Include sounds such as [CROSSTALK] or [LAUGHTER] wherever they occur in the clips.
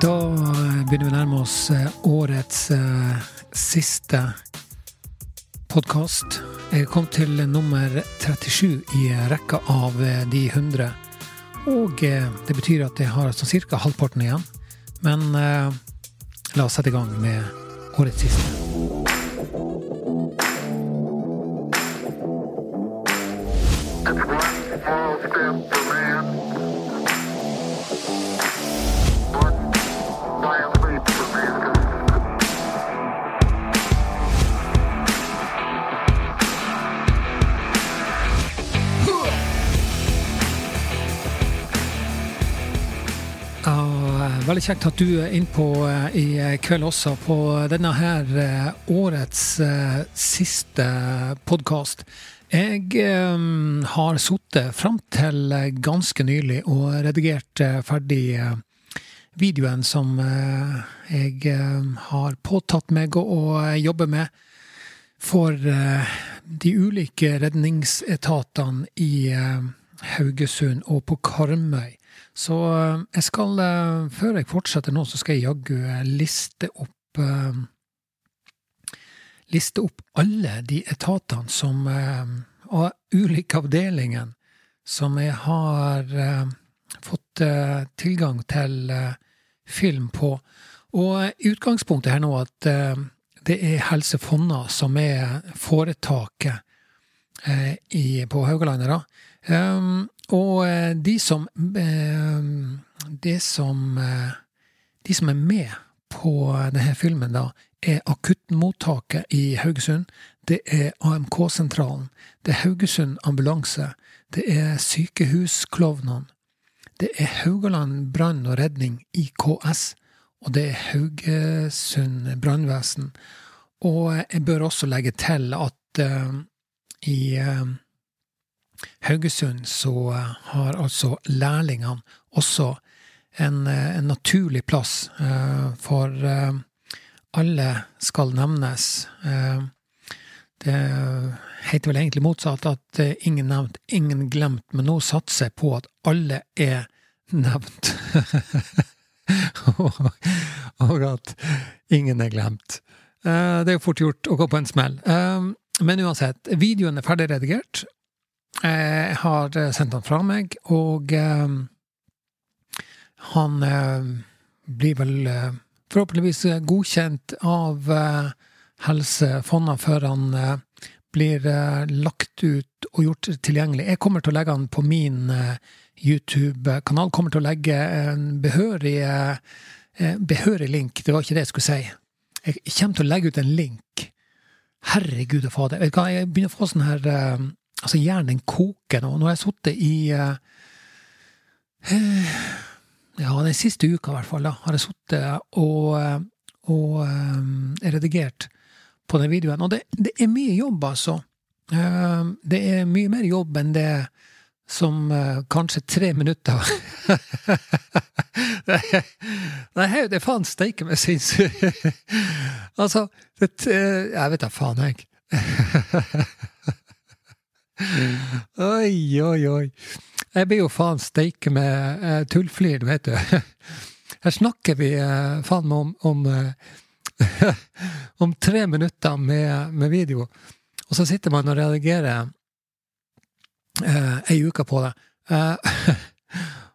Da begynner vi å nærme oss eh, årets eh, siste podkast. Jeg kom til nummer 37 i rekka av eh, de 100. Og eh, det betyr at jeg har sånn cirka halvparten igjen. Men eh, la oss sette i gang med årets siste. Veldig kjekt at du er innpå eh, i kveld også, på denne her eh, årets eh, siste podkast. Jeg eh, har sittet fram til eh, ganske nylig og redigert eh, ferdig eh, videoen som eh, jeg eh, har påtatt meg å, jobbe med for eh, de ulike redningsetatene i eh, Haugesund og på Karmøy. Så eh, jeg skal, eh, før jeg fortsetter nå, så skal jeg jaggu eh, liste opp Liste opp alle de etatene som Og ulike avdelingene som jeg har fått tilgang til film på. Og utgangspunktet her nå at det er Helse Fonna som er foretaket på Haugalandet, da. Um, og eh, de som eh, Det som eh, De som er med på denne filmen, da, er akuttmottaket i Haugesund. Det er AMK-sentralen. Det er Haugesund ambulanse. Det er Sykehusklovnene. Det er Haugaland brann og redning, IKS. Og det er Haugesund brannvesen. Og jeg bør også legge til at uh, i eh, Haugesund så eh, har altså lærlingene også en, eh, en naturlig plass, eh, for alle skal nevnes. Det heter vel egentlig motsatt, at ingen nevnt, ingen glemt, men nå satser jeg på at alle er nevnt. [LAUGHS] og, at ingen er glemt. Det er jo fort gjort å gå på en smell. Men uansett, videoen er ferdig redigert. Jeg har eh, sendt han fra meg, og eh, han eh, blir vel eh, forhåpentligvis eh, godkjent av eh, Helse Fonna før han eh, blir eh, lagt ut og gjort tilgjengelig. Jeg kommer til å legge han på min eh, YouTube-kanal. Kommer til å legge en behørig, eh, eh, behørig link. Det var ikke det jeg skulle si. Jeg kommer til å legge ut en link. Herregud og fader. Jeg begynner å få sånn her eh, Altså, hjernen koker nå. Nå har jeg sittet i eh, Ja, den siste uka i hvert fall, da, har jeg sittet og, eh, og um, redigert på den videoen. Og det, det er mye jobb, altså. Eh, Det er mye mer jobb enn det som uh, kanskje tre minutter [LAUGHS] Nei, det er faen steike meg sinnssykt. [LAUGHS] altså, det, jeg vet da faen, jeg. [LAUGHS] Oi, oi, oi. Jeg blir jo faen steike med uh, tullflir, vet du. [LAUGHS] Her snakker vi uh, faen meg om, om, uh, [LAUGHS] om tre minutter med, med video, og så sitter man og redigerer uh, ei uke på det. Eh,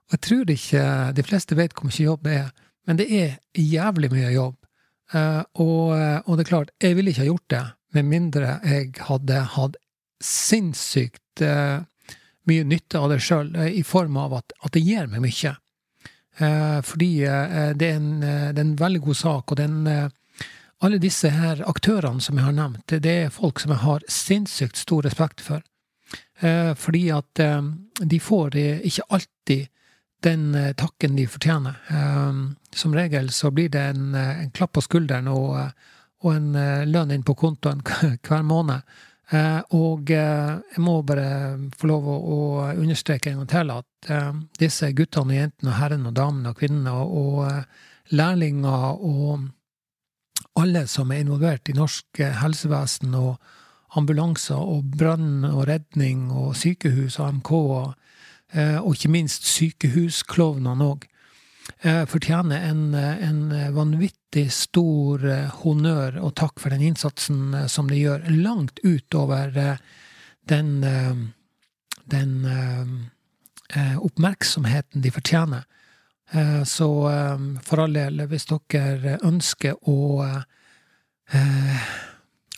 og [LAUGHS] jeg tror ikke de fleste vet hvor mye jobb det er, men det er jævlig mye jobb. Eh, og, og det er klart, jeg ville ikke ha gjort det med mindre jeg hadde hatt sinnssykt uh, mye nytte av det sjøl, i form av at, at det gir meg mye. Uh, fordi eh, det, er en, eh, det er en veldig god sak, og den, eh, alle disse her aktørene som jeg har nevnt, det er folk som jeg har sinnssykt stor respekt for. Eh, fordi at eh, de får eh, ikke alltid den eh, takken de fortjener. Eh, som regel så blir det en, eh, en klapp på skulderen og, eh, og en eh, lønn inn på kontoen [LAUGHS] hver måned. Eh, og eh, jeg må bare få lov å, understreke en gang til at eh, disse guttene og jentene og herrene og damene og kvinnene og, lærlinger og alle som er involvert i norsk helsevesen og ambulanser og brann og redning og sykehus AMK og, og ikke minst sykehusklovnene òg. Eh, fortjener en, en vanvittig stor eh, honnør og takk for den innsatsen eh, som de gjør, langt utover eh, den, eh, den eh, oppmerksomheten de fortjener. Eh, Så eh, for all del, hvis dere ønsker å eh,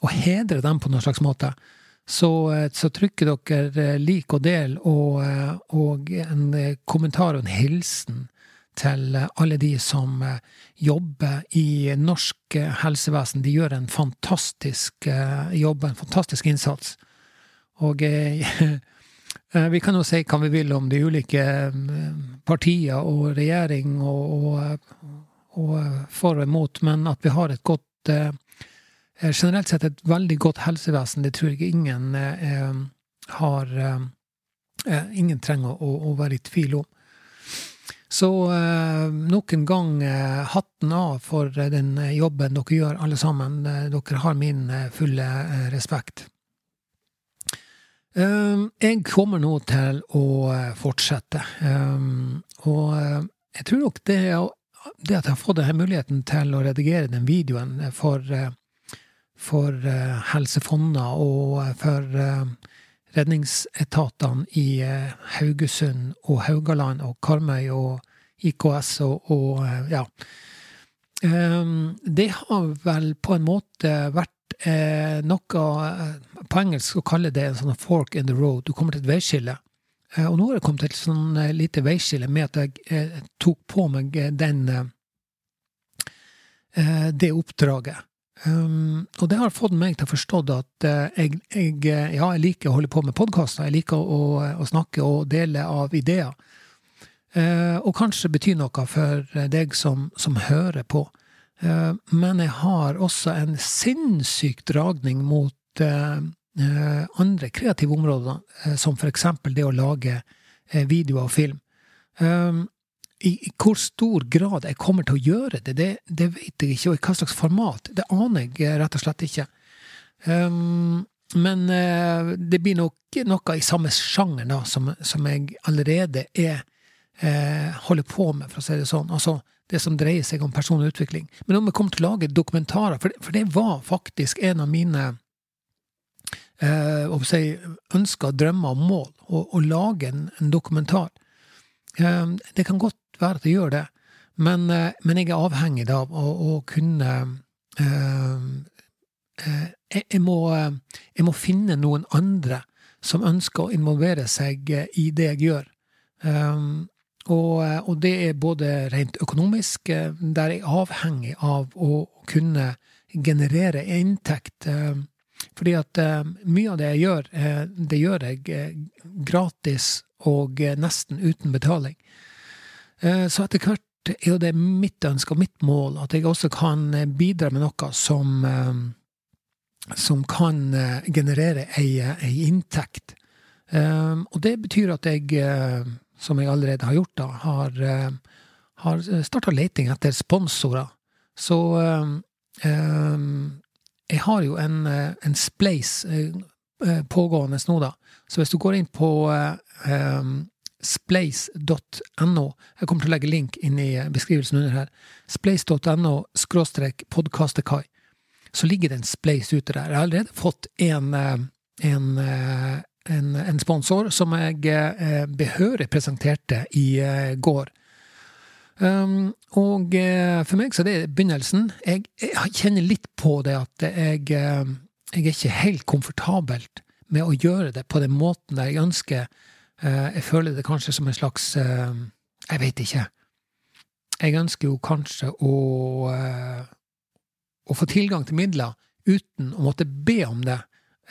å hedre dem på noen slags måte, så, eh, så trykker dere eh, lik og del og, eh, og en eh, kommentar og en hilsen til alle de som eh, jobber i norsk eh, helsevesen. De gjør en fantastisk eh, jobb, en fantastisk innsats. Og [LAUGHS] vi kan jo si hva vi vil om de ulike partier og regjering og, og, og for og imot, men at vi har et godt Generelt sett et veldig godt helsevesen, det tror jeg ingen har Ingen trenger å, å være i tvil om. Så eh, nok en gang eh, hatten av for eh, den eh, jobben dere gjør, alle sammen. Dere har min fulle respekt. Eh, Jeg kommer nå til å fortsette. Eh, Og jeg tror nok det, det at jeg har fått denne muligheten til å redigere den videoen for, for Helsefonna og for redningsetatene i eh, Haugesund og Haugaland og Karmøy og IKS og, og eh, ja. Um, det har vel på en måte vært eh, noe På engelsk å kalle det en sånn fork in the road. Du kommer til et veiskille. Og nå har jeg kommet til et sånn lite veiskille med at jeg tok på meg den det oppdraget. Um, og det har fått meg til å forstå at uh, jeg, jeg, eh, ja, jeg liker å holde på med podkaster. Jeg liker å, å snakke og dele av ideer. Uh, og kanskje betyr noe for deg som, som hører på. Uh, men jeg har også en sinnssyk dragning mot andre kreative områder, som for eksempel det å lage videoer og film. Um, i, hvor stor grad jeg kommer til å gjøre det, det, det vet jeg ikke, og i hva slags format, det aner jeg rett og slett ikke. Um, men uh, det blir nok noe i samme sjanger da, som, som jeg allerede er uh, holder på med, for å si det sånn. Altså det som dreier seg om personlig utvikling. Men om jeg kommer til å lage dokumentarer, for det, for det var faktisk en av mine uh, si, ønsker, drømmer og mål, å, å lage en, en dokumentar. Eh, det kan godt være at jeg gjør det, men, eh, men jeg er avhengig av å, å kunne eh, eh, jeg, jeg, må, jeg må finne noen andre som ønsker å involvere seg i det jeg gjør. Og, og det er både rent økonomisk, der jeg er avhengig av å kunne generere inntekt. Fordi at mye av det jeg gjør, det gjør jeg gratis og nesten uten betaling. Eh, Så etter hvert er jo det mitt ønske og mitt mål at jeg også kan eh, bidra med noe som eh, som kan generere ei, ei inntekt. Og det betyr at jeg, som jeg allerede har gjort, da, har, har starta leting etter sponsorer. Så jeg har jo en, en spleis pågående nå, da. Så hvis du går inn på spleis.no Jeg kommer til å legge link inn i beskrivelsen under her. Spleis.no skråstrek podkastekai så ligger det en spleis ute der. Jeg har allerede fått en, eh, en, eh, en, en sponsor som jeg eh, behørig presenterte i går. Um, og for meg så er det begynnelsen. Jeg, jeg kjenner litt på det at jeg, jeg er ikke helt komfortabelt med å gjøre det på den måten jeg ønsker. Jeg føler det kanskje som en slags Jeg vet ikke. Jeg ønsker jo kanskje å å få tilgang til midler uten å måtte be om det.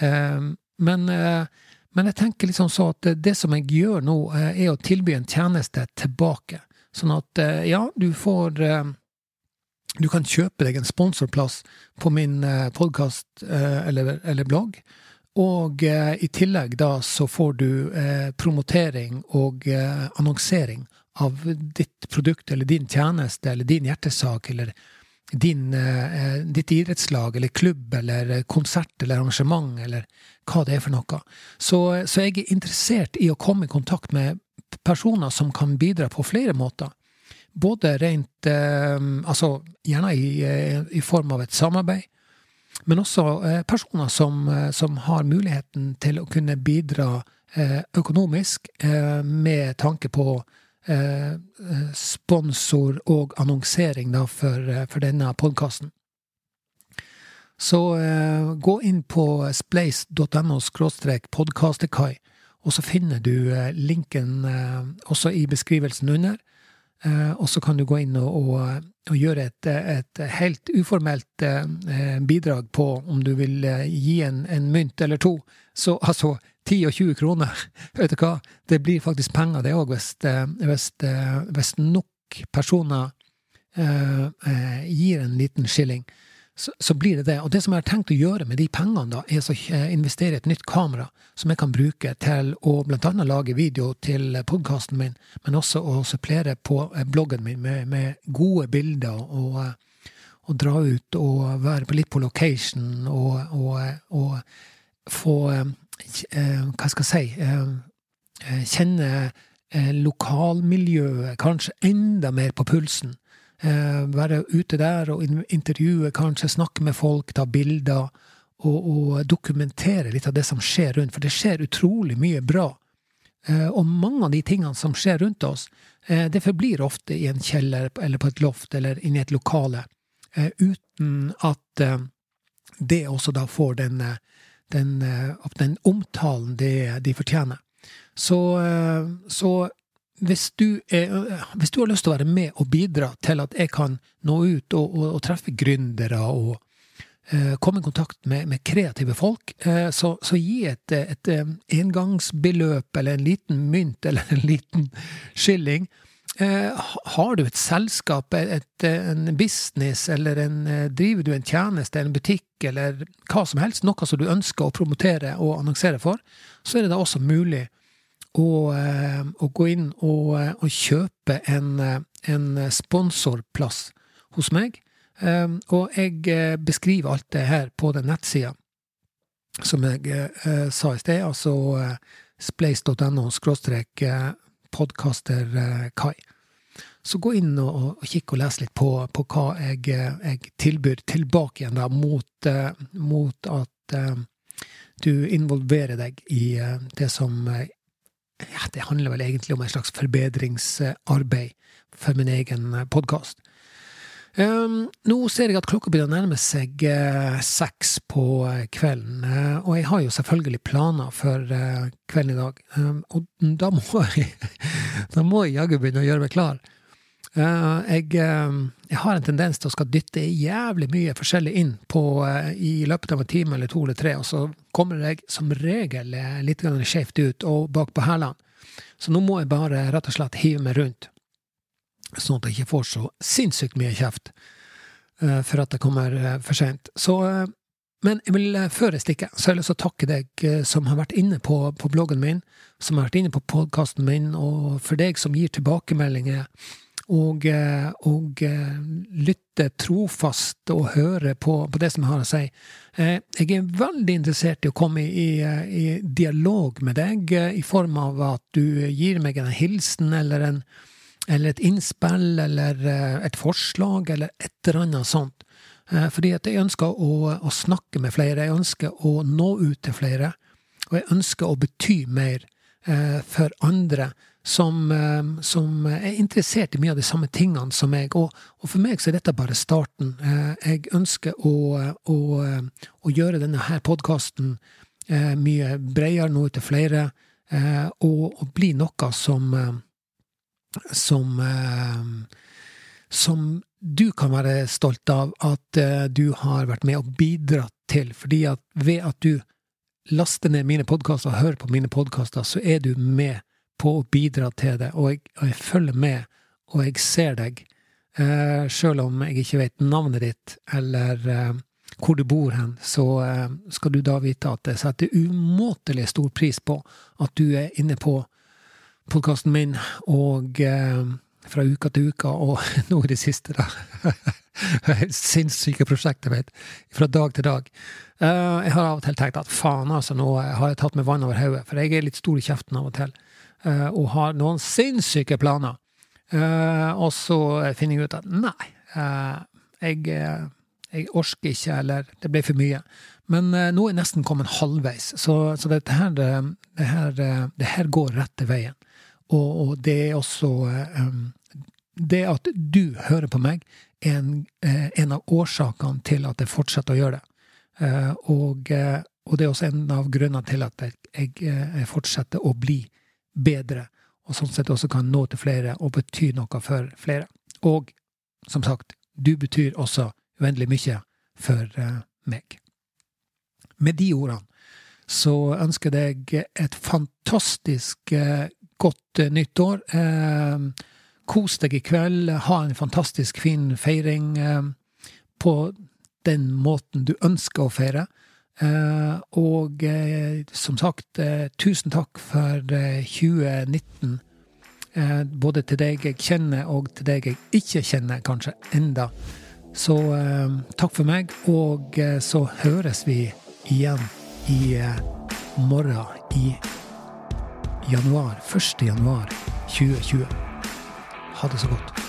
Men, men jeg tenker liksom så at det som jeg gjør nå, er å tilby en tjeneste tilbake. Sånn at ja, du får Du kan kjøpe deg en sponsorplass på min podkast eller, eller blogg. Og i tillegg da så får du promotering og annonsering av ditt produkt eller din tjeneste eller din hjertesak eller din, eh, ditt idrettslag eller klubb eller konsert eller arrangement eller hva det er for noe. Så, så, jeg er interessert i å komme i kontakt med personer som kan bidra på flere måter. både rent eh, Altså gjerne i, eh, i form av et samarbeid, men også eh, personer som, eh, som har muligheten til å kunne bidra eh, økonomisk med tanke på sponsor og annonsering da, for, for denne podkasten. Så gå inn på spleis.no podkastekai, og så finner du linken også i beskrivelsen under. Eh, og så kan du gå inn og, og, og gjøre et, et helt uformelt eh, bidrag på om du vil eh, gi en, en mynt eller to. Så altså 10 og 20 kroner, [LAUGHS] vet du hva, det blir faktisk penger det òg, hvis, hvis, hvis nok personer eh, gir en liten skilling. Så, så blir det det. Og det som jeg har tenkt å gjøre med de pengene, da, er å eh, investere i et nytt kamera som jeg kan bruke til å annet lage video til podkasten min, men også å supplere på eh, bloggen min med, med gode bilder og, eh, og dra ut og være litt på location og, og, og få eh, eh, Hva skal jeg si eh, eh, Kjenne eh, lokalmiljøet kanskje enda mer på pulsen. Eh, være ute der og intervjue, kanskje snakke med folk, ta bilder. Og, og dokumentere litt av det som skjer rundt, for det skjer utrolig mye bra. Eh, og mange av de tingene som skjer rundt oss, eh, det forblir ofte i en kjeller eller på et loft eller inni et lokale, eh, uten at eh, det også da får den, eh, den, den omtalen det de fortjener. Så, så hvis du, er, hvis du har lyst til å være med og bidra til at jeg kan nå ut og, og, og treffe gründere og eh, komme i kontakt med, med kreative folk, eh, så, så gi et, et, et engangsbeløp eller en liten mynt [LAUGHS] eller en liten skilling. Eh, har du et selskap, et, en business, eller en, eh, driver du en tjeneste, en butikk, eller hva som helst, noe som du ønsker å promotere og annonsere for, så er det da også mulig å, eh, å gå inn og, eh, og kjøpe en, eh, en sponsorplass hos meg. Eh, Og jeg eh, beskriver alt det her på den nettsida som jeg eh, sa i sted, altså eh, splace.no skråstrek eh, podkaster eh, Kai. Så gå inn og, og, kikk og les litt på, på hva jeg, eh, jeg tilbyr tilbake igjen da, mot, eh, mot at eh, du involverer deg i eh, det som eh, ja, det handler vel egentlig om et slags forbedringsarbeid for min egen podkast. Um, nå ser jeg at klokka begynner å nærme seg uh, seks på uh, kvelden, uh, og jeg har jo selvfølgelig planer for eh, kvelden i dag. Um, og da må [LAUGHS] jeg da må jeg jaggu begynne å gjøre meg klar. Eh, jeg, eh, jeg har en tendens til å skal dytte jævlig mye forskjellig inn på, eh, i løpet av en time eller to eller tre, og så kommer jeg som regel eh, litt skjevt ut og bak på hælene. Så nå må jeg bare rett og slett hive meg rundt, sånn at jeg ikke får så sinnssykt mye kjeft eh, for at det kommer for sent. Eh, men jeg vil, før jeg stikker, så har jeg lyst til å takke deg som har vært inne på, på bloggen min, som har vært inne på podkasten min, og for deg som gir tilbakemeldinger og, eh, og lytte trofast og høre på, på det som jeg har å si. Eh, Jeg er veldig interessert i å komme i, i, dialog med deg, eh, i form av at du gir meg en hilsen eller, en, eller et innspill eller eh, et forslag eller et eller annet sånt. Eh, Fordi at jeg ønsker å, å snakke med flere, jeg ønsker å nå ut til flere, og jeg ønsker å bety mer eh, for andre som, eh, som er interessert i mye av de samme tingene som meg. Og, og for meg så er dette bare starten. Eh, jeg ønsker å, å, å gjøre denne her podkasten eh, mye bredere, nå til flere, eh, og, og bli noe som eh, som eh, som du kan være stolt av at eh, du har vært med og bidratt til. Fordi at ved at du laster ned mine podkaster og hører på mine podkaster, så er du med på å bidra til det. Og jeg, og jeg følger med, og jeg ser deg. Eh, Sjøl om jeg ikke vet navnet ditt, eller eh, hvor du bor hen, så eh, skal du da vite at jeg setter umåtelig stor pris på at du er inne på podkasten min, og eh, fra uka til uka, og [LAUGHS] nå i det siste, da. [LAUGHS] Sinnssyke prosjekter, mitt. Fra dag til dag. Uh, jeg har av og til tenkt at faen, altså, nå har jeg tatt med vann over hodet, for jeg er litt stor i kjeften av og til, og har noen sinnssyke planer. Eh, og så finner jeg ut at nei, eh, jeg, eh, jeg orker ikke, eller det ble for mye. Men eh, nå er jeg nesten kommet halvveis, så, så dette her, eh, det, her, eh, det her går rette veien. Og, og det er også eh, um, Det at du hører på meg, er en, eh, en av årsakene til at jeg fortsetter å gjøre det. Uh, og, eh, og det er også en av grunnene til at jeg, jeg, eh, jeg fortsetter å bli bedre, og sånn sett også kan nå til flere og bety noe for flere. Og som sagt, du betyr også uendelig mye for eh, meg. Med de ordene så ønsker jeg deg et fantastisk eh, godt eh, nytt år. Kos deg i kveld. Ha en fantastisk fin feiring på den måten du ønsker å feire. Eh, og eh, som sagt, eh, tusen takk for eh, 2019. Eh, både til deg jeg kjenner, og til deg jeg ikke kjenner, kanskje enda. Så takk for meg, og så høres vi igjen i morgen i januar. 1. januar 2020. Ha det så godt.